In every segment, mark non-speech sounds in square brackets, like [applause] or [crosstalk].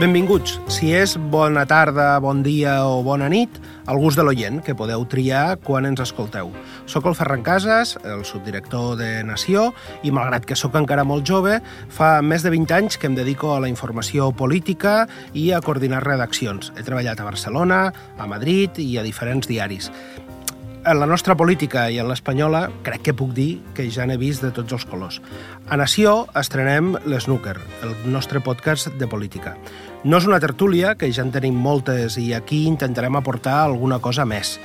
Benvinguts. Si és bona tarda, bon dia o bona nit, al gust de l'oient, que podeu triar quan ens escolteu. Soc el Ferran Casas, el subdirector de Nació, i malgrat que sóc encara molt jove, fa més de 20 anys que em dedico a la informació política i a coordinar redaccions. He treballat a Barcelona, a Madrid i a diferents diaris en la nostra política i en l'espanyola crec que puc dir que ja n'he vist de tots els colors. A Nació estrenem l'Snooker, el nostre podcast de política. No és una tertúlia, que ja en tenim moltes, i aquí intentarem aportar alguna cosa més.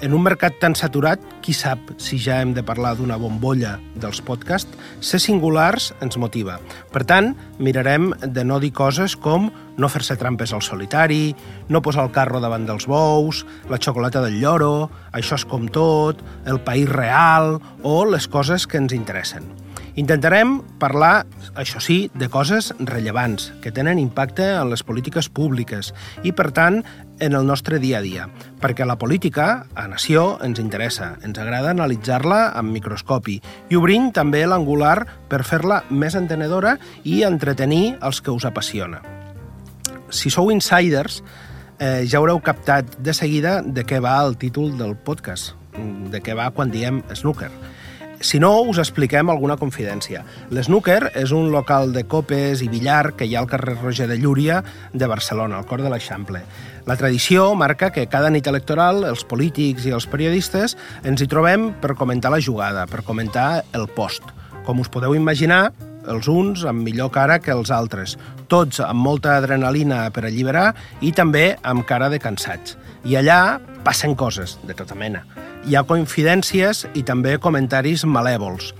En un mercat tan saturat, qui sap si ja hem de parlar d'una bombolla dels podcasts, ser singulars ens motiva. Per tant, mirarem de no dir coses com no fer-se trampes al solitari, no posar el carro davant dels bous, la xocolata del lloro, això és com tot, el país real o les coses que ens interessen. Intentarem parlar, això sí, de coses rellevants, que tenen impacte en les polítiques públiques i, per tant, en el nostre dia a dia, perquè la política, a Nació, ens interessa. Ens agrada analitzar-la amb microscopi i obrim també l'angular per fer-la més entenedora i entretenir els que us apassiona. Si sou insiders, eh, ja haureu captat de seguida de què va el títol del podcast, de què va quan diem snooker. Si no, us expliquem alguna confidència. L'Snooker és un local de copes i billar que hi ha al carrer Roger de Llúria de Barcelona, al cor de l'Eixample. La tradició marca que cada nit electoral els polítics i els periodistes ens hi trobem per comentar la jugada, per comentar el post. Com us podeu imaginar, els uns amb millor cara que els altres, tots amb molta adrenalina per alliberar i també amb cara de cansats. I allà passen coses de tota mena hi ha coincidències i també comentaris malèvols.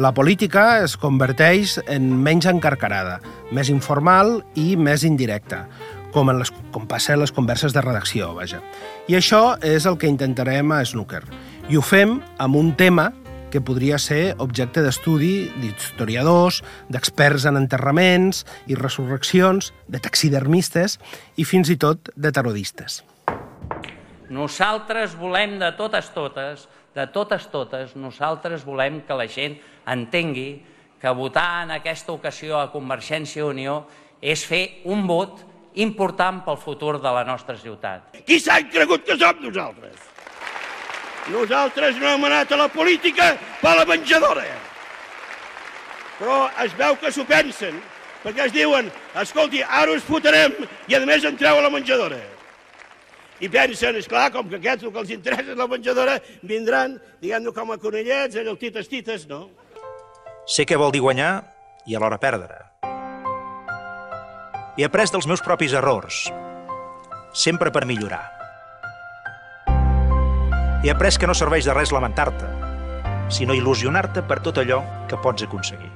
La política es converteix en menys encarcarada, més informal i més indirecta, com, en les, com passa en les converses de redacció, vaja. I això és el que intentarem a Snooker. I ho fem amb un tema que podria ser objecte d'estudi d'historiadors, d'experts en enterraments i resurreccions, de taxidermistes i fins i tot de tarodistes. Nosaltres volem de totes totes, de totes totes, nosaltres volem que la gent entengui que votar en aquesta ocasió a Convergència i Unió és fer un vot important pel futur de la nostra ciutat. Qui s'ha cregut que som nosaltres? Nosaltres no hem anat a la política per la menjadora. Però es veu que s'ho pensen, perquè es diuen, escolti, ara us fotrem i a més entreu a la menjadora i pensen, és clar, com que aquests el que els interessa és la menjadora, vindran, diguem-ne, com a conellets, allò tites tites, no? Sé què vol dir guanyar i alhora perdre. He après dels meus propis errors, sempre per millorar. He après que no serveix de res lamentar-te, sinó il·lusionar-te per tot allò que pots aconseguir.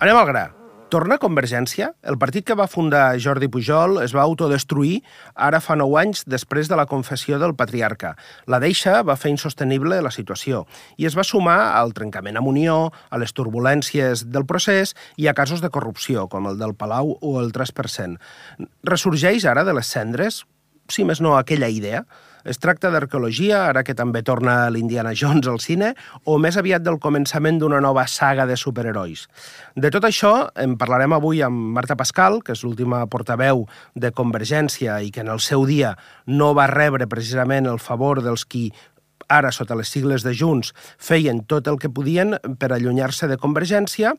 Anem al gra. Torna Convergència? El partit que va fundar Jordi Pujol es va autodestruir ara fa nou anys després de la confessió del patriarca. La deixa va fer insostenible la situació i es va sumar al trencament amb Unió, a les turbulències del procés i a casos de corrupció, com el del Palau o el 3%. Ressorgeix ara de les cendres, si més no aquella idea, es tracta d'arqueologia, ara que també torna l'Indiana Jones al cine, o més aviat del començament d'una nova saga de superherois. De tot això en parlarem avui amb Marta Pascal, que és l'última portaveu de Convergència i que en el seu dia no va rebre precisament el favor dels qui ara sota les sigles de Junts, feien tot el que podien per allunyar-se de Convergència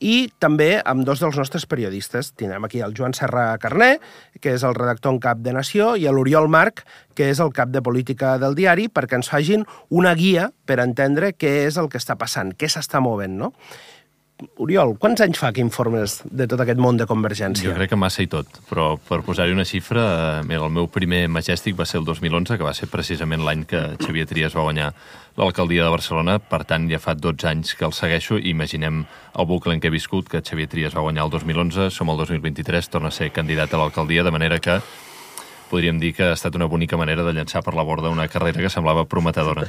i també amb dos dels nostres periodistes. Tindrem aquí el Joan Serra Carné, que és el redactor en cap de Nació, i l'Oriol Marc, que és el cap de política del diari, perquè ens fagin una guia per entendre què és el que està passant, què s'està movent, no? Oriol, quants anys fa que informes de tot aquest món de Convergència? Jo crec que massa i tot, però per posar-hi una xifra, eh, el meu primer Majestic va ser el 2011, que va ser precisament l'any que Xavier Trias va guanyar l'alcaldia de Barcelona, per tant ja fa 12 anys que el segueixo i imaginem el bucle en què he viscut, que Xavier Trias va guanyar el 2011, som el 2023, torna a ser candidat a l'alcaldia, de manera que podríem dir que ha estat una bonica manera de llançar per la borda una carrera que semblava prometedora.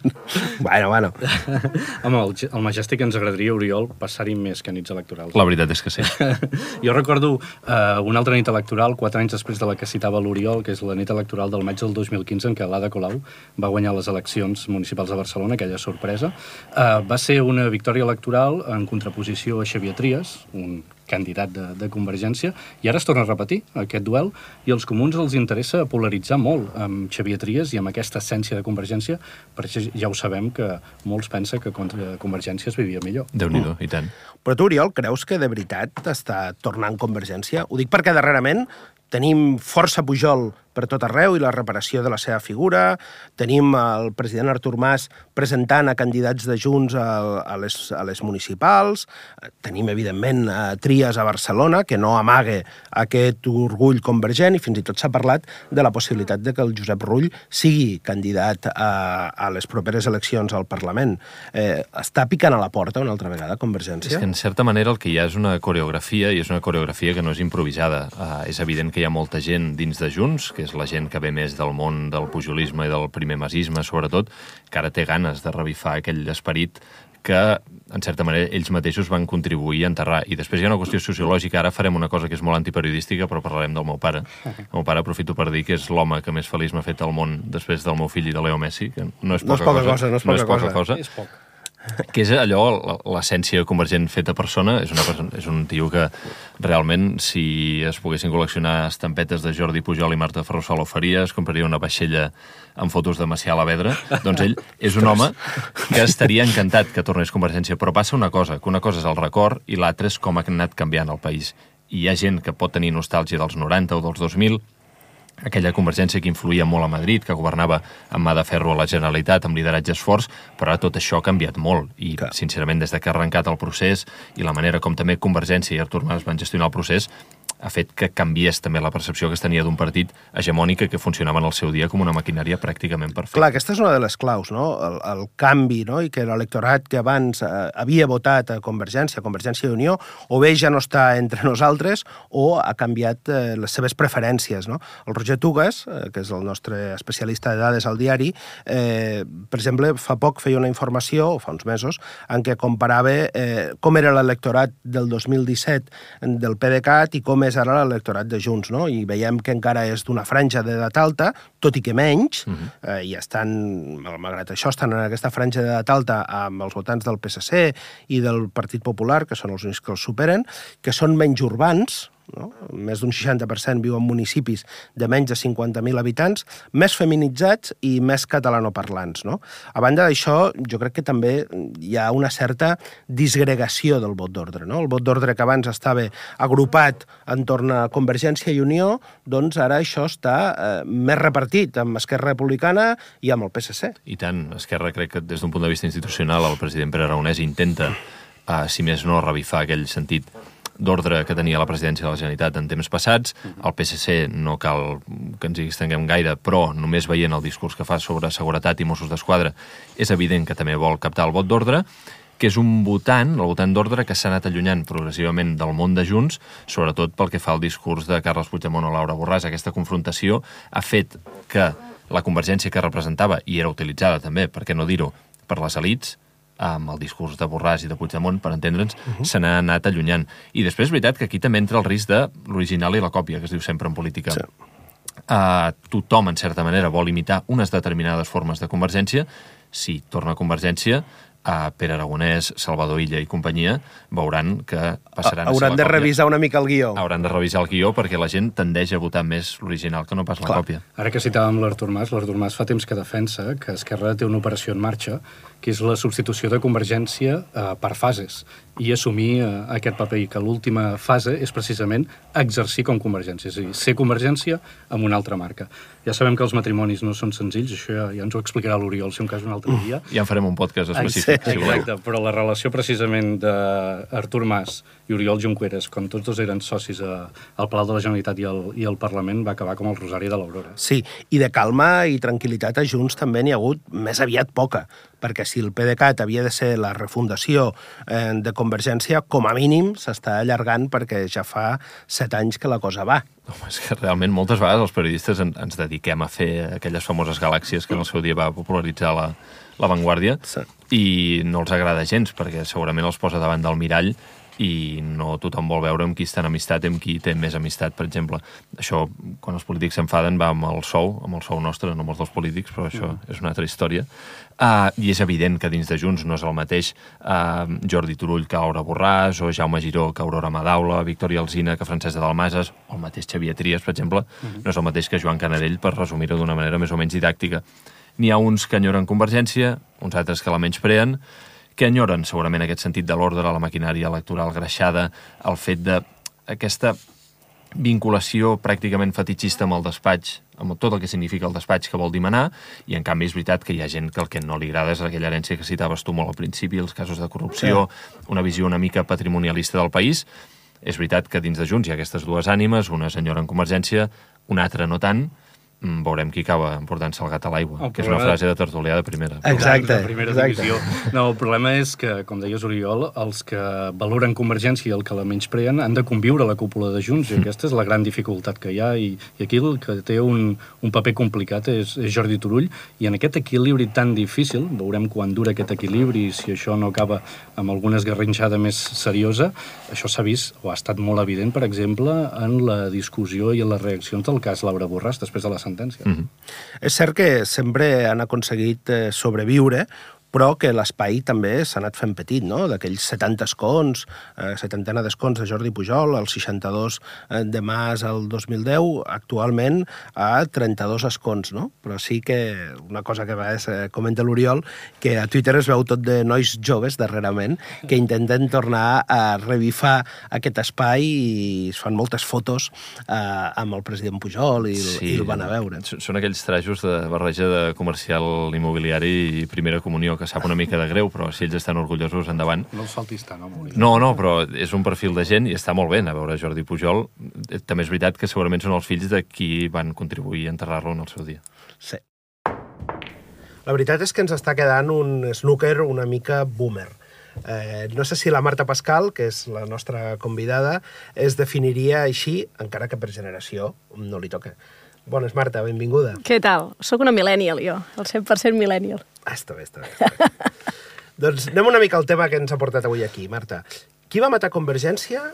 [laughs] bueno, bueno. [laughs] Home, el, el Majestic ens agradaria, Oriol, passar-hi més que nits electorals. La veritat és que sí. [laughs] jo recordo uh, una altra nit electoral, quatre anys després de la que citava l'Oriol, que és la nit electoral del maig del 2015, en què l'Ada Colau va guanyar les eleccions municipals de Barcelona, aquella sorpresa. Uh, va ser una victòria electoral en contraposició a Xavier Trias, un candidat de, de Convergència, i ara es torna a repetir aquest duel, i als comuns els interessa polaritzar molt amb Xavier Trias i amb aquesta essència de Convergència, perquè ja ho sabem que molts pensen que contra Convergència es vivia millor. Déu-n'hi-do, i tant. Però tu, Oriol, creus que de veritat està tornant Convergència? Ho dic perquè darrerament tenim força Pujol per tot arreu i la reparació de la seva figura. Tenim el president Artur Mas presentant a candidats de Junts a, les, a les municipals. Tenim, evidentment, a Trias a Barcelona, que no amague aquest orgull convergent, i fins i tot s'ha parlat de la possibilitat de que el Josep Rull sigui candidat a, a les properes eleccions al Parlament. Eh, està picant a la porta una altra vegada Convergència? És que, en certa manera, el que hi ha és una coreografia, i és una coreografia que no és improvisada. Uh, és evident que hi ha molta gent dins de Junts, que és la gent que ve més del món del pujolisme i del primer masisme, sobretot, que ara té ganes de revifar aquell esperit que, en certa manera, ells mateixos van contribuir a enterrar. I després hi ha una qüestió sociològica. Ara farem una cosa que és molt antiperiodística, però parlarem del meu pare. El meu pare, aprofito per dir que és l'home que més feliç m'ha fet al món després del meu fill i de Leo Messi, que no és poca, no és poca cosa, cosa, no és poca, no és poca cosa. cosa. És poc [laughs] que és allò, l'essència convergent feta persona, és, una persona, és un tio que realment, si es poguessin col·leccionar estampetes de Jordi Pujol i Marta Ferrusol ho faria, es compraria una vaixella amb fotos de Macià a la Vedra, doncs ell [laughs] és un home que estaria encantat que tornés Convergència, però passa una cosa, que una cosa és el record i l'altra és com ha anat canviant el país. I hi ha gent que pot tenir nostàlgia dels 90 o dels 2000, aquella Convergència que influïa molt a Madrid, que governava amb mà de ferro a la Generalitat, amb lideratges forts, però ara tot això ha canviat molt. I, Clar. sincerament, des de que ha arrencat el procés i la manera com també Convergència i Artur Mas van gestionar el procés, ha fet que canviés també la percepció que es tenia d'un partit hegemònica que funcionava en el seu dia com una maquinària pràcticament perfecta. Clar, aquesta és una de les claus, no? El, el canvi, no? I que l'electorat que abans eh, havia votat a Convergència, a Convergència i Unió, o bé ja no està entre nosaltres o ha canviat eh, les seves preferències, no? El Roger Tugas, eh, que és el nostre especialista de dades al diari, eh, per exemple, fa poc feia una informació, o fa uns mesos, en què comparava eh, com era l'electorat del 2017 del PDeCAT i com és ara l'electorat de Junts, no? I veiem que encara és d'una franja d'edat alta, tot i que menys, uh -huh. eh, i estan, mal- malgrat això, estan en aquesta franja d'edat alta amb els votants del PSC i del Partit Popular, que són els únics que els superen, que són menys urbans, no? més d'un 60% viu en municipis de menys de 50.000 habitants, més feminitzats i més catalanoparlants. No? A banda d'això, jo crec que també hi ha una certa disgregació del vot d'ordre. No? El vot d'ordre que abans estava agrupat entorn a Convergència i Unió, doncs ara això està eh, més repartit amb Esquerra Republicana i amb el PSC. I tant, Esquerra crec que des d'un punt de vista institucional el president Pere Aragonès intenta, uh, si més no, revifar aquell sentit d'ordre que tenia la presidència de la Generalitat en temps passats. El PSC no cal que ens hi estenguem gaire, però només veient el discurs que fa sobre seguretat i Mossos d'Esquadra és evident que també vol captar el vot d'ordre que és un votant, el votant d'ordre, que s'ha anat allunyant progressivament del món de Junts, sobretot pel que fa al discurs de Carles Puigdemont o Laura Borràs. Aquesta confrontació ha fet que la convergència que representava, i era utilitzada també, per què no dir-ho, per les elites, amb el discurs de Borràs i de Puigdemont, per entendre'ns, uh -huh. se n'ha anat allunyant. I després és veritat que aquí també entra el risc de l'original i la còpia, que es diu sempre en política. Sí. Uh, tothom, en certa manera, vol imitar unes determinades formes de convergència. Si torna a convergència, a Pere Aragonès, Salvador Illa i companyia, veuran que passaran a Hauran la de còpia. revisar una mica el guió. Hauran de revisar el guió perquè la gent tendeix a votar més l'original que no pas la Clar. còpia. Ara que citàvem l'Artur Mas, l'Artur Mas fa temps que defensa que Esquerra té una operació en marxa, que és la substitució de Convergència eh, per fases, i assumir eh, aquest paper, i que l'última fase és precisament exercir com Convergència, és a dir, ser Convergència amb una altra marca. Ja sabem que els matrimonis no són senzills, això ja, ja ens ho explicarà l'Oriol, si un cas un altre dia. Ja en farem un podcast específic, si voleu. Exacte, però la relació precisament d'Artur Mas i Oriol Junqueras, com tots dos eren socis a, al Palau de la Generalitat i al, i al Parlament, va acabar com el Rosari de l'Aurora. Sí, i de calma i tranquil·litat a Junts també n'hi ha hagut més aviat poca, perquè si el PDeCAT havia de ser la refundació eh, de Convergència, com a mínim s'està allargant perquè ja fa set anys que la cosa va. Home, és que realment moltes vegades els periodistes en, ens dediquem a fer aquelles famoses galàxies que en el seu dia va popularitzar la, la Vanguardia Sí. i no els agrada gens perquè segurament els posa davant del mirall i no tothom vol veure amb qui està en amistat amb qui té més amistat, per exemple. Això, quan els polítics s'enfaden, va amb el sou, amb el sou nostre, no amb els dels polítics, però això mm. és una altra història. Uh, I és evident que dins de Junts no és el mateix uh, Jordi Turull que Aura Borràs, o Jaume Giró que Aurora Madaula, Victòria Alzina que Francesc de Dalmases, o el mateix Xavier Trias, per exemple, mm -hmm. no és el mateix que Joan Canadell, per resumir-ho d'una manera més o menys didàctica. N'hi ha uns que enyoren Convergència, uns altres que la menyspreen, que enyoren segurament aquest sentit de l'ordre, la maquinària electoral greixada, el fet de aquesta vinculació pràcticament fetichista amb el despatx, amb tot el que significa el despatx que vol dimanar, i en canvi és veritat que hi ha gent que el que no li agrada és aquella herència que citaves tu molt al principi, els casos de corrupció, una visió una mica patrimonialista del país. És veritat que dins de Junts hi ha aquestes dues ànimes, una senyora en Convergència, una altra no tant, veurem qui acaba emportant-se el gat a l'aigua, que és una frase de tertulià de primera. Exacte. De primera exacte. divisió. No, el problema és que, com deies, Oriol, els que valoren Convergència i el que la menyspreen han de conviure a la cúpula de Junts, i aquesta és la gran dificultat que hi ha, i, i aquí el que té un, un paper complicat és, és Jordi Turull, i en aquest equilibri tan difícil, veurem quan dura aquest equilibri, si això no acaba amb alguna esgarrinxada més seriosa, això s'ha vist, o ha estat molt evident, per exemple, en la discussió i en les reaccions del cas Laura Borràs després de la sentència. Mm -hmm. És cert que sempre han aconseguit eh, sobreviure, però que l'espai també s'ha anat fent petit, no? D'aquells 70 escons, eh, setantena d'escons de Jordi Pujol, el 62 eh, de Mas al 2010, actualment a 32 escons, no? Però sí que una cosa que a vegades eh, comenta l'Oriol, que a Twitter es veu tot de nois joves darrerament que intenten tornar a revifar aquest espai i es fan moltes fotos eh, amb el president Pujol i, sí, i el van a veure. Són aquells trajos de barreja de comercial immobiliari i primera comunió que sap una mica de greu, però si ells estan orgullosos, endavant. No els faltis tant, no? No, no, però és un perfil de gent i està molt bé a veure Jordi Pujol. Eh, També és veritat que segurament són els fills de qui van contribuir a enterrar-lo en el seu dia. Sí. La veritat és que ens està quedant un snooker una mica boomer. Eh, no sé si la Marta Pascal, que és la nostra convidada, es definiria així, encara que per generació no li toca. Bones, Marta, benvinguda. Què tal? Soc una millennial, jo, el 100% millennial. Ah, està bé, està bé. Està bé. [laughs] doncs anem una mica al tema que ens ha portat avui aquí, Marta. Qui va matar Convergència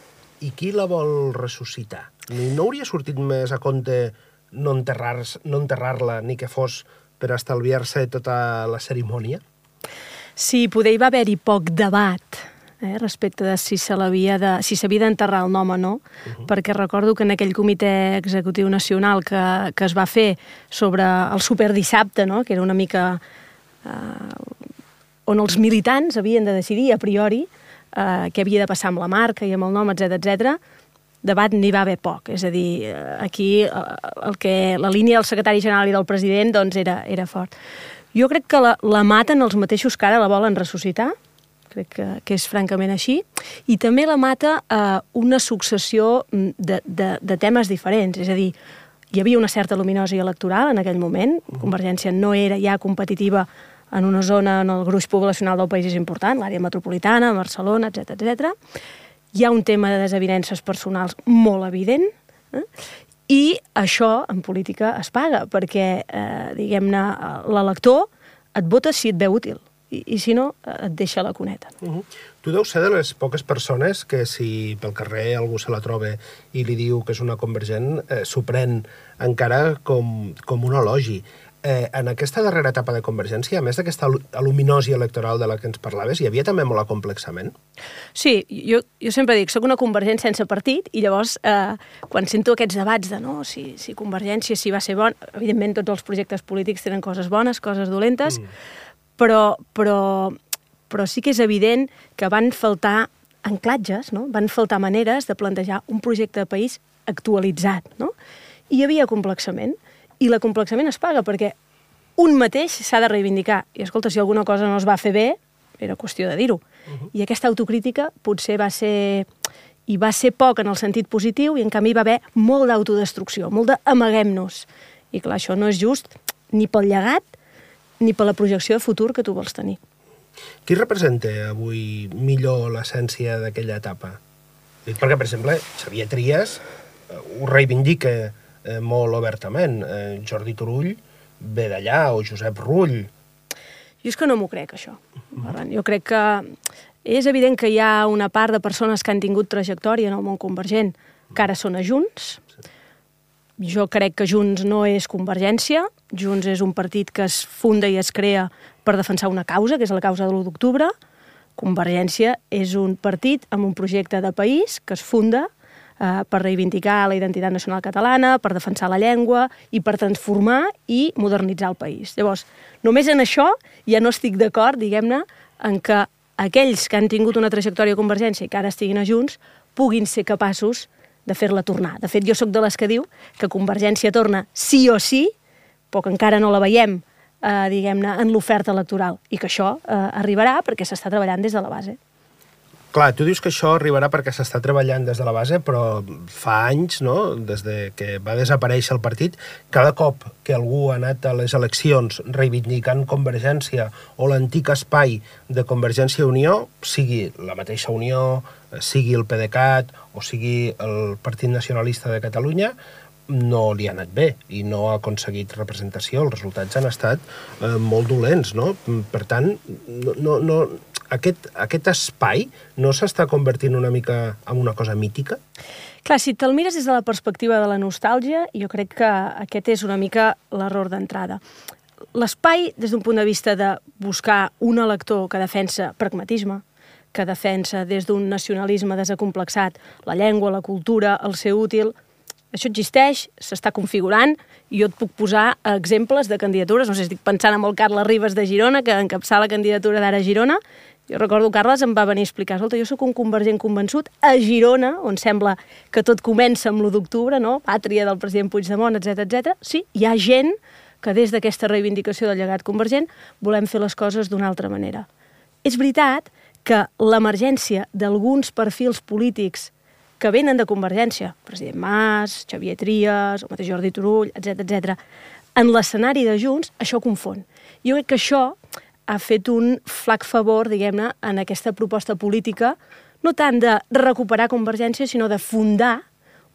i qui la vol ressuscitar? No hauria sortit més a compte no enterrar-la no enterrar ni que fos per estalviar-se tota la cerimònia? Sí, poder hi va haver-hi poc debat eh, respecte de si se l'havia de, si s'havia d'enterrar el nom o no, uh -huh. perquè recordo que en aquell comitè executiu nacional que, que es va fer sobre el superdissabte, no? que era una mica eh, on els militants havien de decidir a priori eh, què havia de passar amb la marca i amb el nom, etc etc. debat n'hi va haver poc. És a dir, eh, aquí eh, el que, la línia del secretari general i del president doncs, era, era fort. Jo crec que la, la maten els mateixos que ara la volen ressuscitar, crec que, que és francament així, i també la mata eh, una successió de, de, de temes diferents, és a dir, hi havia una certa luminosa electoral en aquell moment, Convergència no era ja competitiva en una zona on el gruix poblacional del país és important, l'àrea metropolitana, Barcelona, etc etc. Hi ha un tema de desavinences personals molt evident, eh? i això en política es paga, perquè, eh, diguem-ne, l'elector et vota si et veu útil, i, i si no, et deixa la cuneta. Uh -huh. Tu deus ser de les poques persones que si pel carrer algú se la troba i li diu que és una convergent, eh, s'ho pren encara com, com un elogi. Eh, en aquesta darrera etapa de Convergència, a més d'aquesta aluminosi electoral de la que ens parlaves, hi havia també molt acomplexament? Sí, jo, jo sempre dic, sóc una Convergent sense partit, i llavors, eh, quan sento aquests debats de no, si, si Convergència, si va ser bon, evidentment tots els projectes polítics tenen coses bones, coses dolentes, mm però, però, però sí que és evident que van faltar anclatges, no? van faltar maneres de plantejar un projecte de país actualitzat. No? I hi havia complexament. I l'acomplexament es paga perquè un mateix s'ha de reivindicar. I escolta, si alguna cosa no es va fer bé, era qüestió de dir-ho. Uh -huh. I aquesta autocrítica potser va ser i va ser poc en el sentit positiu i en canvi va haver molt d'autodestrucció, molt d'amaguem-nos. I clar, això no és just ni pel llegat ni per la projecció de futur que tu vols tenir. Qui representa avui millor l'essència d'aquella etapa? Dic perquè, per exemple, Xavier Trias eh, ho reivindica eh, molt obertament. Eh, Jordi Turull ve d'allà, o Josep Rull. Jo és que no m'ho crec, això. Jo crec que És evident que hi ha una part de persones que han tingut trajectòria en el món convergent que ara són a Junts. Jo crec que Junts no és Convergència. Junts és un partit que es funda i es crea per defensar una causa, que és la causa de l'1 d'octubre. Convergència és un partit amb un projecte de país que es funda eh, per reivindicar la identitat nacional catalana, per defensar la llengua i per transformar i modernitzar el país. Llavors, només en això ja no estic d'acord, diguem-ne, en que aquells que han tingut una trajectòria a Convergència i que ara estiguin a Junts puguin ser capaços de fer-la tornar. De fet, jo sóc de les que diu que Convergència torna sí o sí, però que encara no la veiem eh, diguem-ne, en l'oferta electoral i que això eh, arribarà perquè s'està treballant des de la base. Clar, tu dius que això arribarà perquè s'està treballant des de la base, però fa anys, no?, des de que va desaparèixer el partit, cada cop que algú ha anat a les eleccions reivindicant Convergència o l'antic espai de Convergència i Unió, sigui la mateixa Unió, sigui el PDeCAT o sigui el Partit Nacionalista de Catalunya, no li ha anat bé i no ha aconseguit representació. Els resultats han estat eh, molt dolents, no? Per tant, no, no, no, aquest, aquest espai no s'està convertint una mica en una cosa mítica? Clar, si te'l mires des de la perspectiva de la nostàlgia, jo crec que aquest és una mica l'error d'entrada. L'espai, des d'un punt de vista de buscar un elector que defensa pragmatisme, que defensa des d'un nacionalisme desacomplexat la llengua, la cultura, el ser útil, això existeix, s'està configurant, i jo et puc posar exemples de candidatures. No sé, estic pensant en el Carles Ribes de Girona, que encapçà la candidatura d'ara Girona, jo recordo, Carles em va venir a explicar, escolta, jo sóc un convergent convençut a Girona, on sembla que tot comença amb l'1 d'octubre, no? pàtria del president Puigdemont, etc etc. Sí, hi ha gent que des d'aquesta reivindicació del llegat convergent volem fer les coses d'una altra manera. És veritat que l'emergència d'alguns perfils polítics que venen de Convergència, president Mas, Xavier Trias, el mateix Jordi Turull, etc etc, en l'escenari de Junts, això confon. Jo crec que això ha fet un flac favor, diguem-ne, en aquesta proposta política, no tant de recuperar Convergència, sinó de fundar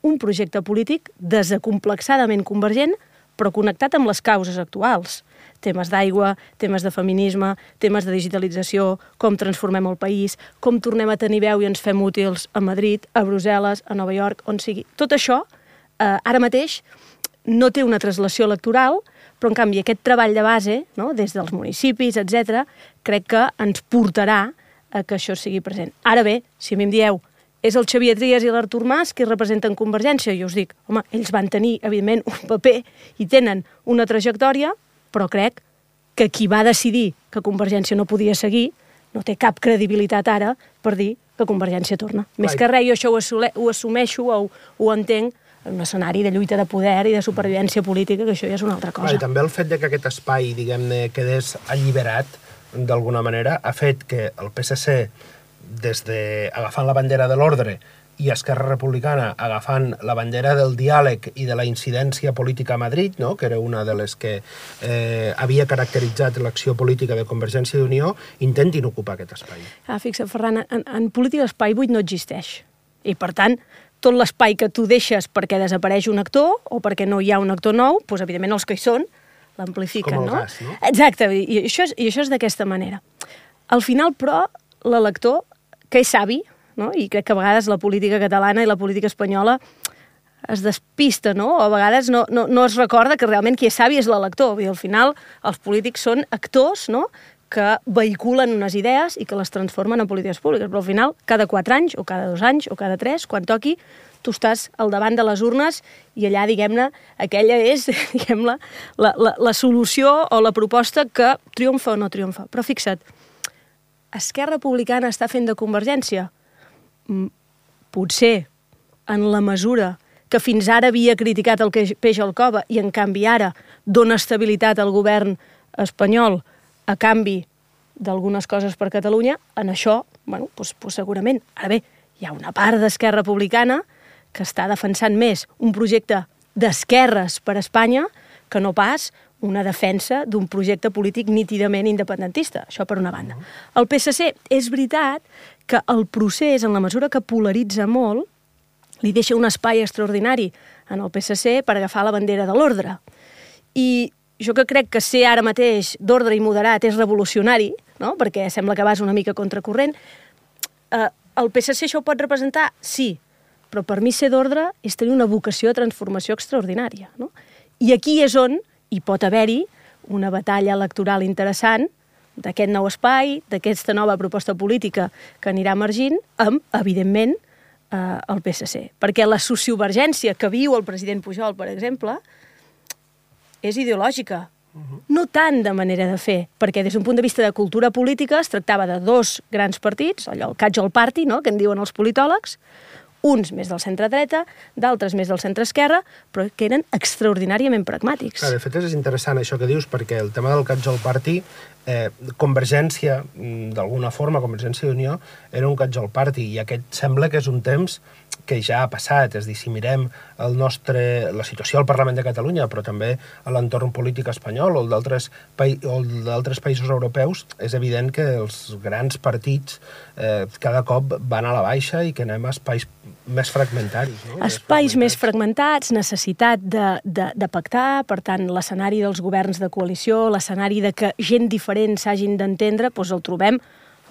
un projecte polític desacomplexadament convergent, però connectat amb les causes actuals. Temes d'aigua, temes de feminisme, temes de digitalització, com transformem el país, com tornem a tenir veu i ens fem útils a Madrid, a Brussel·les, a Nova York, on sigui. Tot això, eh, ara mateix, no té una translació electoral, però en canvi aquest treball de base, no, des dels municipis, etc, crec que ens portarà a que això sigui present. Ara bé, si a mi em dieu és el Xavier Trias i l'Artur Mas qui representen Convergència, jo us dic, home, ells van tenir, evidentment, un paper i tenen una trajectòria, però crec que qui va decidir que Convergència no podia seguir no té cap credibilitat ara per dir que Convergència torna. Més que res, jo això ho, ho assumeixo o ho entenc en un escenari de lluita de poder i de supervivència política, que això ja és una altra cosa. I també el fet de que aquest espai, diguem-ne, quedés alliberat, d'alguna manera, ha fet que el PSC, des de agafant la bandera de l'ordre i Esquerra Republicana agafant la bandera del diàleg i de la incidència política a Madrid, no? que era una de les que eh, havia caracteritzat l'acció política de Convergència i Unió, intentin ocupar aquest espai. Ah, fixa, Ferran, en, en política l'espai buit no existeix. I, per tant, tot l'espai que tu deixes perquè desapareix un actor o perquè no hi ha un actor nou, doncs, evidentment, els que hi són l'amplifiquen, no? Gas, no? Exacte, i això és, i això és d'aquesta manera. Al final, però, l'elector, que és savi, no? i crec que a vegades la política catalana i la política espanyola es despista, no? O a vegades no, no, no es recorda que realment qui és savi és l'elector. I al final els polítics són actors, no?, que vehiculen unes idees i que les transformen en polítiques públiques. Però al final, cada quatre anys, o cada dos anys, o cada tres, quan toqui, tu estàs al davant de les urnes i allà, diguem-ne, aquella és, [laughs] diguem-ne, la, la, la solució o la proposta que triomfa o no triomfa. Però fixa't, Esquerra Republicana està fent de Convergència? Mm, Potser, en la mesura que fins ara havia criticat el que peix al cova i en canvi ara dona estabilitat al govern espanyol a canvi d'algunes coses per Catalunya, en això, bueno, doncs, doncs segurament. Ara bé, hi ha una part d'Esquerra Republicana que està defensant més un projecte d'esquerres per a Espanya que no pas una defensa d'un projecte polític nítidament independentista. Això per una banda. El PSC, és veritat que el procés, en la mesura que polaritza molt, li deixa un espai extraordinari en el PSC per agafar la bandera de l'ordre. I jo que crec que ser ara mateix d'ordre i moderat és revolucionari, no? perquè sembla que vas una mica contracorrent, eh, el PSC això ho pot representar? Sí, però per mi ser d'ordre és tenir una vocació de transformació extraordinària. No? I aquí és on hi pot haver-hi una batalla electoral interessant d'aquest nou espai, d'aquesta nova proposta política que anirà emergint, amb, evidentment, eh, el PSC. Perquè la sociovergència que viu el president Pujol, per exemple, és ideològica, no tant de manera de fer, perquè des d'un punt de vista de cultura política es tractava de dos grans partits, allò el catch-all party, no?, que en diuen els politòlegs, uns més del centre-dreta, d'altres més del centre-esquerra, però que eren extraordinàriament pragmàtics. Clar, de fet, és interessant això que dius, perquè el tema del catch-all party, eh, Convergència, mm, d'alguna forma, Convergència i Unió, era un catch-all party, i aquest sembla que és un temps que ja ha passat, és a dir, si mirem el nostre, la situació al Parlament de Catalunya, però també a l'entorn polític espanyol o d'altres països europeus, és evident que els grans partits eh, cada cop van a la baixa i que anem a espais més fragmentaris. No? Espais més fragmentats, necessitat de, de, de pactar, per tant, l'escenari dels governs de coalició, l'escenari de que gent diferent s'hagin d'entendre, doncs el trobem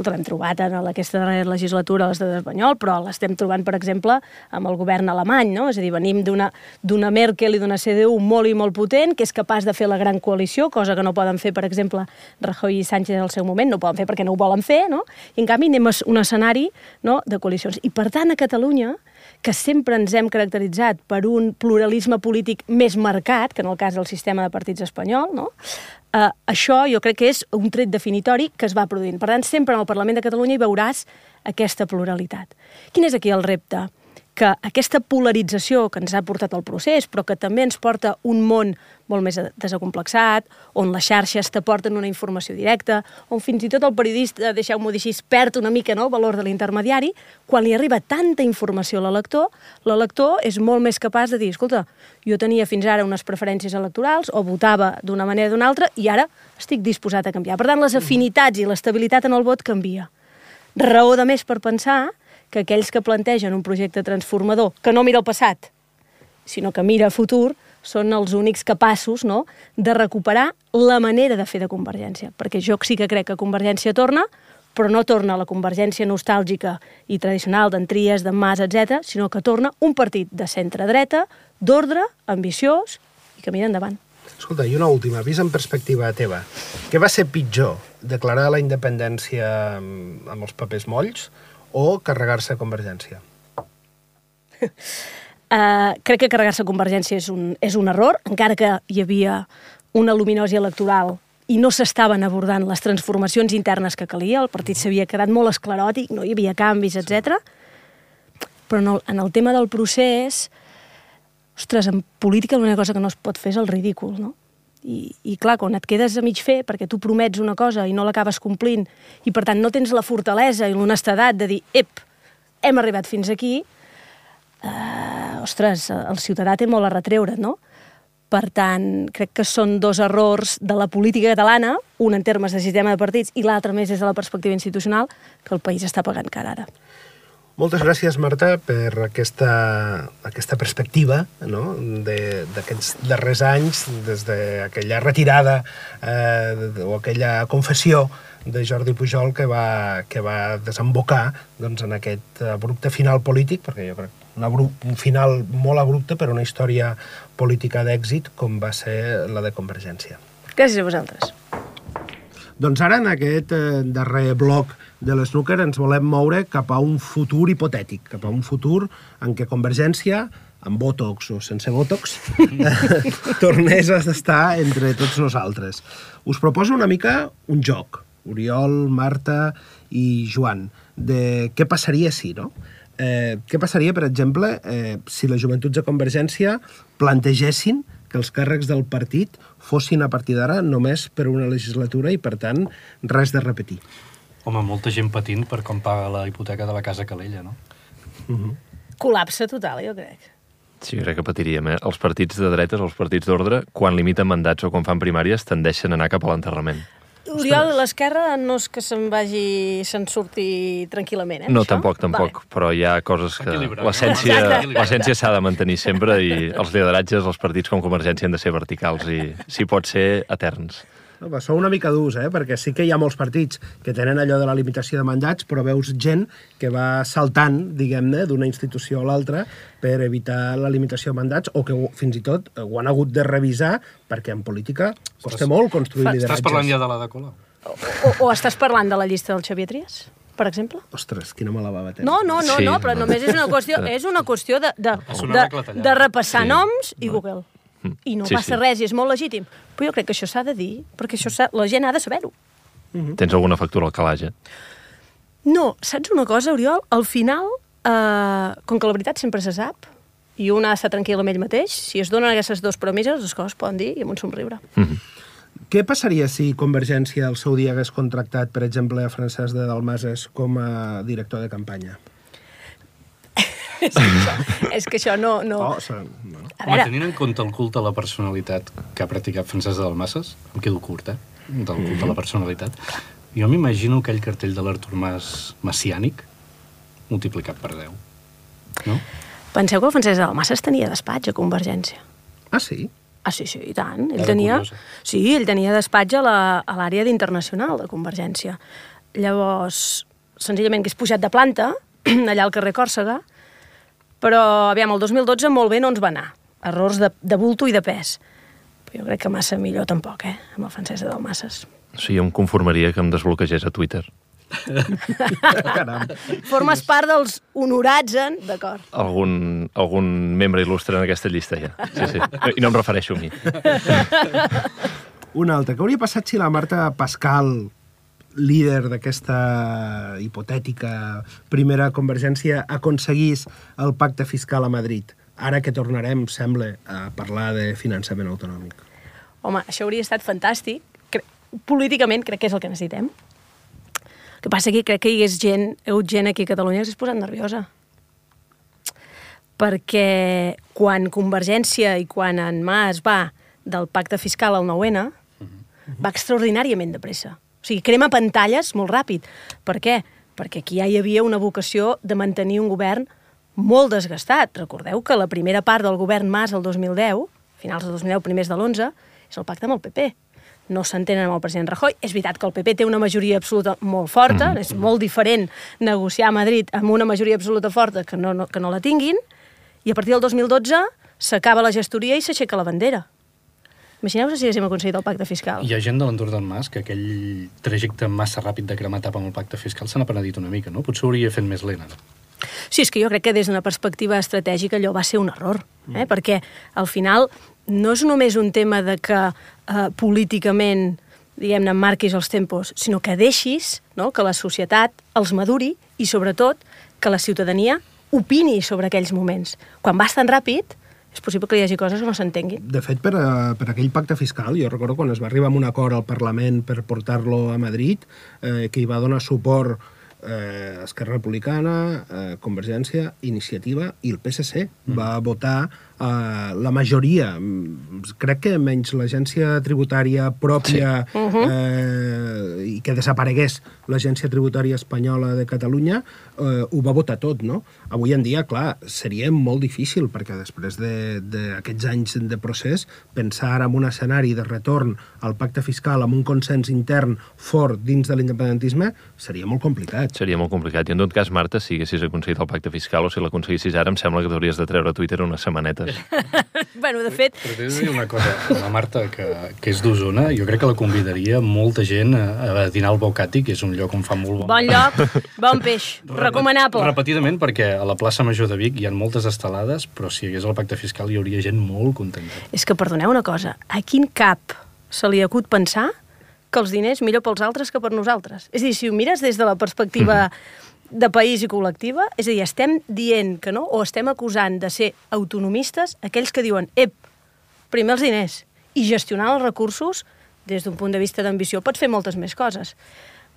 escolta, l'hem trobat en aquesta darrera legislatura a l'estat espanyol, però l'estem trobant, per exemple, amb el govern alemany, no? És a dir, venim d'una Merkel i d'una CDU molt i molt potent, que és capaç de fer la gran coalició, cosa que no poden fer, per exemple, Rajoy i Sánchez al seu moment, no poden fer perquè no ho volen fer, no? I en canvi anem a un escenari no, de coalicions. I per tant, a Catalunya, que sempre ens hem caracteritzat per un pluralisme polític més marcat, que en el cas del sistema de partits espanyol, no? eh, això jo crec que és un tret definitori que es va produint. Per tant, sempre en el Parlament de Catalunya hi veuràs aquesta pluralitat. Quin és aquí el repte? Que aquesta polarització que ens ha portat al procés, però que també ens porta un món molt més desacomplexat, on les xarxes t'aporten una informació directa, on fins i tot el periodista, deixeu-m'ho dir així, perd una mica no, el valor de l'intermediari, quan li arriba tanta informació a l'elector, l'elector és molt més capaç de dir, escolta, jo tenia fins ara unes preferències electorals o votava d'una manera o d'una altra i ara estic disposat a canviar. Per tant, les afinitats i l'estabilitat en el vot canvia. Raó de més per pensar que aquells que plantegen un projecte transformador, que no mira el passat, sinó que mira a futur, són els únics capaços no, de recuperar la manera de fer de Convergència. Perquè jo sí que crec que Convergència torna, però no torna la convergència nostàlgica i tradicional d'en Tries, d'en Mas, etc, sinó que torna un partit de centre-dreta, d'ordre, ambiciós i que mira endavant. Escolta, i una última, vist en perspectiva teva, què va ser pitjor, declarar la independència amb els papers molls o carregar-se Convergència? Uh, [laughs] crec que carregar-se Convergència és un, és un error, encara que hi havia una luminosi electoral i no s'estaven abordant les transformacions internes que calia, el partit s'havia quedat molt escleròtic, no hi havia canvis, etc. Però en el, en el tema del procés, ostres, en política l'única cosa que no es pot fer és el ridícul, no? I, I clar, quan et quedes a mig fer perquè tu promets una cosa i no l'acabes complint i per tant no tens la fortalesa i l'honestedat de dir, ep, hem arribat fins aquí, eh, ostres, el ciutadà té molt a retreure, no? Per tant, crec que són dos errors de la política catalana, un en termes de sistema de partits i l'altre més des de la perspectiva institucional, que el país està pagant cara ara. Moltes gràcies, Marta, per aquesta, aquesta perspectiva no? d'aquests darrers anys, des d'aquella retirada eh, o aquella confessió de Jordi Pujol que va, que va desembocar doncs, en aquest abrupte final polític, perquè jo crec un, abrupt, un final molt abrupte per una història política d'èxit com va ser la de Convergència. Gràcies a vosaltres. Doncs ara, en aquest eh, darrer bloc de l'Snooker, ens volem moure cap a un futur hipotètic, cap a un futur en què Convergència, amb Botox o sense Botox, [laughs] tornés a estar entre tots nosaltres. Us proposo una mica un joc, Oriol, Marta i Joan, de què passaria si, no? Eh, què passaria, per exemple, eh, si les joventuts de Convergència plantegessin que els càrrecs del partit fossin a partir d'ara només per una legislatura i, per tant, res de repetir. Home, molta gent patint per com paga la hipoteca de la casa Calella, no? Uh -huh. Col·lapse total, jo crec. Sí, crec que patiríem. Eh? Els partits de dretes, els partits d'ordre, quan limiten mandats o quan fan primàries, tendeixen a anar cap a l'enterrament. Oriol, l'esquerra no és que se'n vagi, se'n surti tranquil·lament, eh? No, això? tampoc, tampoc, vale. però hi ha coses que l'essència s'ha de mantenir sempre i els lideratges, els partits com Convergència han de ser verticals i, si pot ser, eterns. No, però sou una mica durs, eh? perquè sí que hi ha molts partits que tenen allò de la limitació de mandats, però veus gent que va saltant, diguem-ne, d'una institució a l'altra per evitar la limitació de mandats o que fins i tot ho han hagut de revisar perquè en política costa molt construir Estàs lideratges. parlant ja de la de Colau? O, o estàs parlant de la llista del Xavier Trias, per exemple? Ostres, quina mala va batent. No, no, no, Sí. no, però només és una qüestió, és una qüestió de, de, És una de, tallada. de repassar Sí. noms i Google. I no Sí, passa sí. res, i és molt legítim. Però jo crec que això s'ha de dir, perquè això la gent ha de saber-ho. Tens alguna factura al calaix, eh? No, saps una cosa, Oriol? Al final, eh, com que la veritat sempre se sap, i un ha d'estar tranquil amb ell mateix, si es donen aquestes dues premisses, les coses poden dir i amb un somriure. Què passaria si Convergència al seu dia hagués contractat, per exemple, a Francesc de Dalmases com a director de campanya? És, que això, és que això no... no... Oh, se- no. A Home, veure, tenint en compte el culte a la personalitat que ha practicat Francesc de Dalmases, em quedo curt, eh? Del culte a la personalitat. Jo m'imagino aquell cartell de l'Artur Mas messiànic multiplicat per 10. No? penseu que el Francesc de Dalmases tenia despatx a Convergència. Ah, sí? Ah, sí, sí, i tant. Ell tenia, curiosa. sí, ell tenia despatx a la- a l'àrea d'internacional de Convergència. Llavors, senzillament que és pujat de planta, [clears throat] allà al carrer Còrsega, però, aviam, el 2012 molt bé no ens va anar. Errors de, de bulto i de pes. Però jo crec que massa millor tampoc, eh, amb el Francesc de. O sigui, jo em conformaria que em desbloquegés a Twitter. [laughs] Caram. Formes part dels honorats en... D'acord. Algun, algun membre il·lustre en aquesta llista, ja. Sí, sí. I no em refereixo a mi. [laughs] Una altra. Què hauria passat si la Marta Pascal, líder d'aquesta hipotètica primera convergència, aconseguís el pacte fiscal a Madrid? Ara que tornarem, sembla, a parlar de finançament autonòmic. Home, això hauria estat fantàstic. Cre políticament crec que és el que necessitem. El que passa que crec que hi hagués gent, hi ha hagut gent aquí a Catalunya que s'és posat nerviosa. Perquè quan Convergència i quan en Mas va del pacte fiscal al 9-N, va extraordinàriament de pressa. O sigui, crema pantalles molt ràpid. Per què? Perquè aquí ja hi havia una vocació de mantenir un govern molt desgastat. Recordeu que la primera part del govern Mas el 2010, finals del 2010, primers de l'11, és el pacte amb el PP. No s'entenen amb el president Rajoy. És veritat que el PP té una majoria absoluta molt forta, mm. és molt diferent negociar a Madrid amb una majoria absoluta forta que no, no, que no la tinguin, i a partir del 2012 s'acaba la gestoria i s'aixeca la bandera. Imagineu-vos si haguéssim aconseguit el pacte fiscal. Hi ha gent de l'entorn del Mas que aquell trajecte massa ràpid de cremar tapa amb el pacte fiscal se n'ha penedit una mica, no? Potser hauria fet més lent. Sí, és que jo crec que des d'una perspectiva estratègica allò va ser un error, eh? perquè al final no és només un tema de que eh, políticament diguem-ne, marquis els tempos, sinó que deixis no? que la societat els maduri i, sobretot, que la ciutadania opini sobre aquells moments. Quan vas tan ràpid, és possible que hi hagi coses que no s'entenguin. De fet, per, a, per aquell pacte fiscal, jo recordo quan es va arribar a un acord al Parlament per portar-lo a Madrid, eh, que hi va donar suport eh, Esquerra Republicana, eh, Convergència, Iniciativa i el PSC. Mm. Va votar eh, la majoria, mm, crec que menys l'agència tributària pròpia sí. uh -huh. eh, i que desaparegués l'agència tributària espanyola de Catalunya, eh, ho va votar tot, no? Avui en dia, clar, seria molt difícil, perquè després d'aquests de, de anys de procés, pensar ara en un escenari de retorn al pacte fiscal amb un consens intern fort dins de l'independentisme seria molt complicat. Seria molt complicat. I en tot cas, Marta, si haguessis aconseguit el pacte fiscal o si l'aconseguissis ara, em sembla que t'hauries de treure a Twitter unes setmanetes. [laughs] bueno, de fet, Però t'he de dir una cosa, la Marta, que, que és d'Osona, jo crec que la convidaria molta gent a, a dinar al Bocati, que és un lloc on fa molt bon... bon lloc, bon [laughs] peix, recomanable. Repetidament, perquè a la plaça Major de Vic hi ha moltes estelades, però si hi hagués el pacte fiscal hi hauria gent molt contenta. És que, perdoneu una cosa, a quin cap se li acut pensar que els diners millor pels altres que per nosaltres? És a dir, si ho mires des de la perspectiva [laughs] de país i col·lectiva, és a dir, estem dient que no, o estem acusant de ser autonomistes aquells que diuen, ep, primer els diners, i gestionar els recursos, des d'un punt de vista d'ambició, pots fer moltes més coses.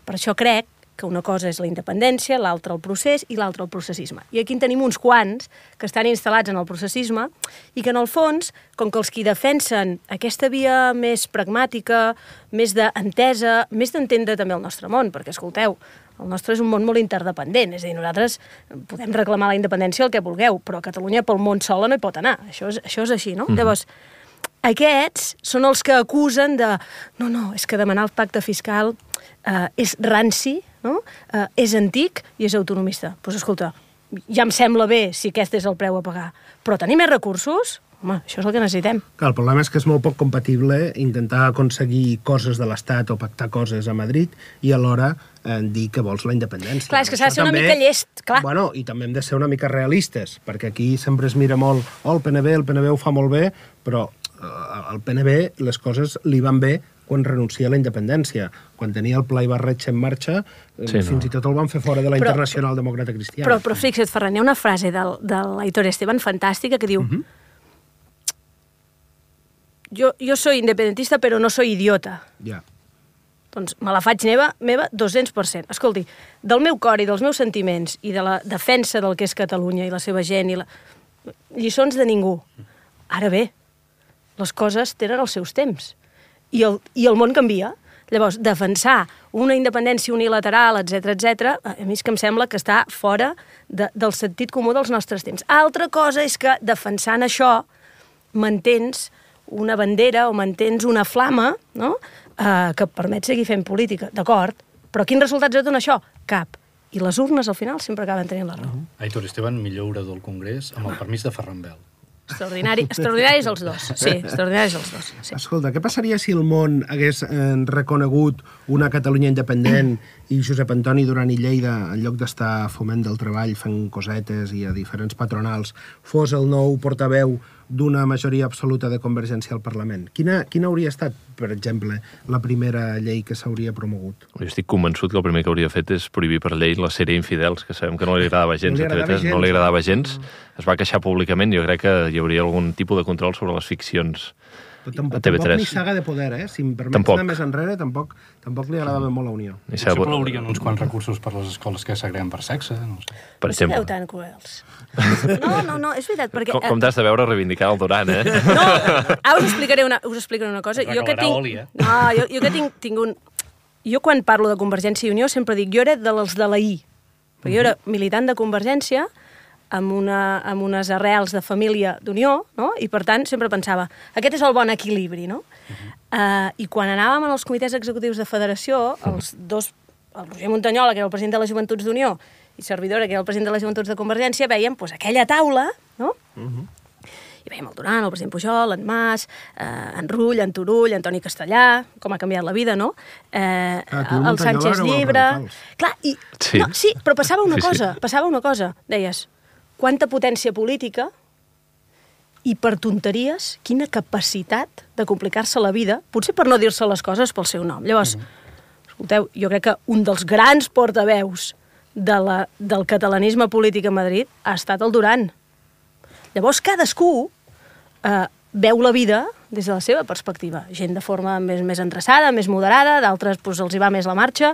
Per això crec que una cosa és la independència, l'altra el procés i l'altra el processisme. I aquí en tenim uns quants que estan instal·lats en el processisme i que en el fons, com que els qui defensen aquesta via més pragmàtica, més d'entesa, més d'entendre també el nostre món, perquè escolteu, el nostre és un món molt interdependent, és a dir, nosaltres podem reclamar la independència el que vulgueu, però Catalunya pel món sola no hi pot anar, això és, això és així, no? Mm -hmm. Llavors, aquests són els que acusen de no, no, és que demanar el pacte fiscal eh, és ranci, no? eh, és antic i és autonomista. Doncs pues, escolta, ja em sembla bé si aquest és el preu a pagar, però tenir més recursos, home, això és el que necessitem. Clar, el problema és que és molt poc compatible intentar aconseguir coses de l'Estat o pactar coses a Madrid i alhora eh, dir que vols la independència. Clar, és que s'ha de ser una també- mica llest, clar. Bueno, i també hem de ser una mica realistes, perquè aquí sempre es mira molt, oh, el PNB, el PNB ho fa molt bé, però eh, al PNB les coses li van bé quan renuncia a la independència. Quan tenia el Pla Ibarretxe en marxa, eh, Sí, no. fins i tot el van fer fora de la Però- Internacional Demòcrata Cristiana. Però, però fixa't, Ferran, hi ha una frase del, de l'Aitor Esteban fantàstica que diu Mhm. jo, jo soy independentista però no soy idiota. Ja. Doncs me la faig meva, meva 200%. Escolti, del meu cor i dels meus sentiments i de la defensa del que és Catalunya i la seva gent i la... lliçons de ningú. Ara bé, les coses tenen els seus temps i el, i el món canvia. Llavors, defensar una independència unilateral, etc etc, a mi és que em sembla que està fora de, del sentit comú dels nostres temps. Altra cosa és que defensant això mantens una bandera o mantens una flama no? Eh, que et permet seguir fent política. D'acord, però quins resultats et dona això? Cap. I les urnes, al final, sempre acaben tenint la raó. Aitor Esteban, millor orador del Congrés, amb el permís de Ferran Bel. Extraordinari, extraordinaris els dos. Sí, [laughs] extraordinaris els dos. Sí. Escolta, què passaria si el món hagués eh, reconegut una Catalunya independent i Josep Antoni Duran i Lleida, en lloc d'estar foment del treball fent cosetes i a diferents patronals, fos el nou portaveu d'una majoria absoluta de Convergència al Parlament? Quina, quina hauria estat, per exemple, la primera llei que s'hauria promogut? Jo estic convençut que el primer que hauria fet és prohibir per llei la sèrie Infidels, que sabem que no li agradava gens No li a agradava TV3, no gens. li agradava gens. Es va queixar públicament, jo crec que hi hauria algun tipus de control sobre les ficcions Però tampoc, a TV3. tampoc ni saga de poder, eh? Si em permets Tampoc. anar més enrere, tampoc, tampoc li agradava molt la Unió. I Potser saber- haurien uns quants recursos per les escoles que segreguen per sexe, no sé. per No exemple. tan cruels. No, no, no, és veritat, perquè... Com, com t'has de veure reivindicar el Duran, eh? No, ara us explicaré una, us explicaré una cosa. Jo que tinc... oli, eh? No, jo, jo que tinc, tinc un... Jo quan parlo de Convergència i Unió sempre dic, jo era dels de la I. Perquè jo era militant de Convergència amb, una, amb unes arrels de família d'Unió, no? i per tant sempre pensava, aquest és el bon equilibri, no? Uh, I quan anàvem en els comitès executius de federació, els dos, el Roger Muntanyola, que era el president de les Joventuts d'Unió, i Servidora, que era el president de les Joventuts de Convergència, veiem doncs, aquella taula, no? i veiem el Duran, el president Pujol, en Mas, eh, en Rull, en Turull, Antoni Castellà, com ha canviat la vida, no? Eh, Ah, el Sánchez Llibre... Clar, i... Sí. No, sí, però passava una Sí, sí. cosa, passava una cosa. Deies, quanta potència política i per tonteries, quina capacitat de complicar-se la vida, potser per no dir-se les coses pel seu nom. Llavors, escolteu, jo crec que un dels grans portaveus de la, del catalanisme polític a Madrid ha estat el Duran. Llavors, cadascú eh, veu la vida des de la seva perspectiva. Gent de forma més, més endreçada, més moderada, d'altres doncs, els hi va més la marxa.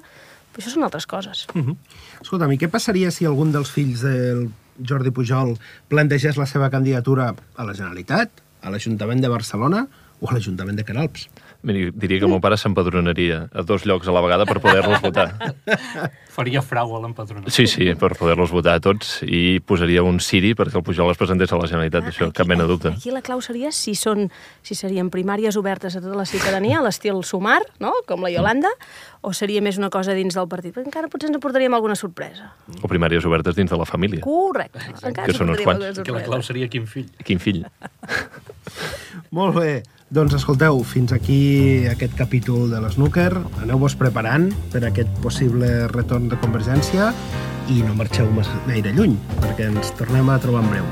Però això són altres coses. Uh -huh. Escolta'm, i què passaria si algun dels fills del Jordi Pujol plantegés la seva candidatura a la Generalitat, a l'Ajuntament de Barcelona o a l'Ajuntament de Canalps? Mira, diria que el meu pare s'empadronaria a dos llocs a la vegada per poder-los votar. [laughs] Faria frau a l'empadronament. Sí, sí, per poder-los votar a tots i posaria un Siri perquè el Pujol es presentés a la Generalitat, això, cap mena de dubte. Aquí la clau seria si, són, si serien primàries obertes a tota la ciutadania, a l'estil Sumar, no? com la Yolanda, o seria més una cosa dins del partit? Perquè encara potser ens aportaríem alguna sorpresa. O primàries obertes dins de la família. Correcte. Encara Que són uns quants. Que la clau seria quin fill. Quin fill. [laughs] Molt bé. Doncs escolteu, fins aquí aquest capítol de l'Snooker. Aneu-vos preparant per aquest possible retorn de Convergència i no marxeu gaire lluny, perquè ens tornem a trobar en breu.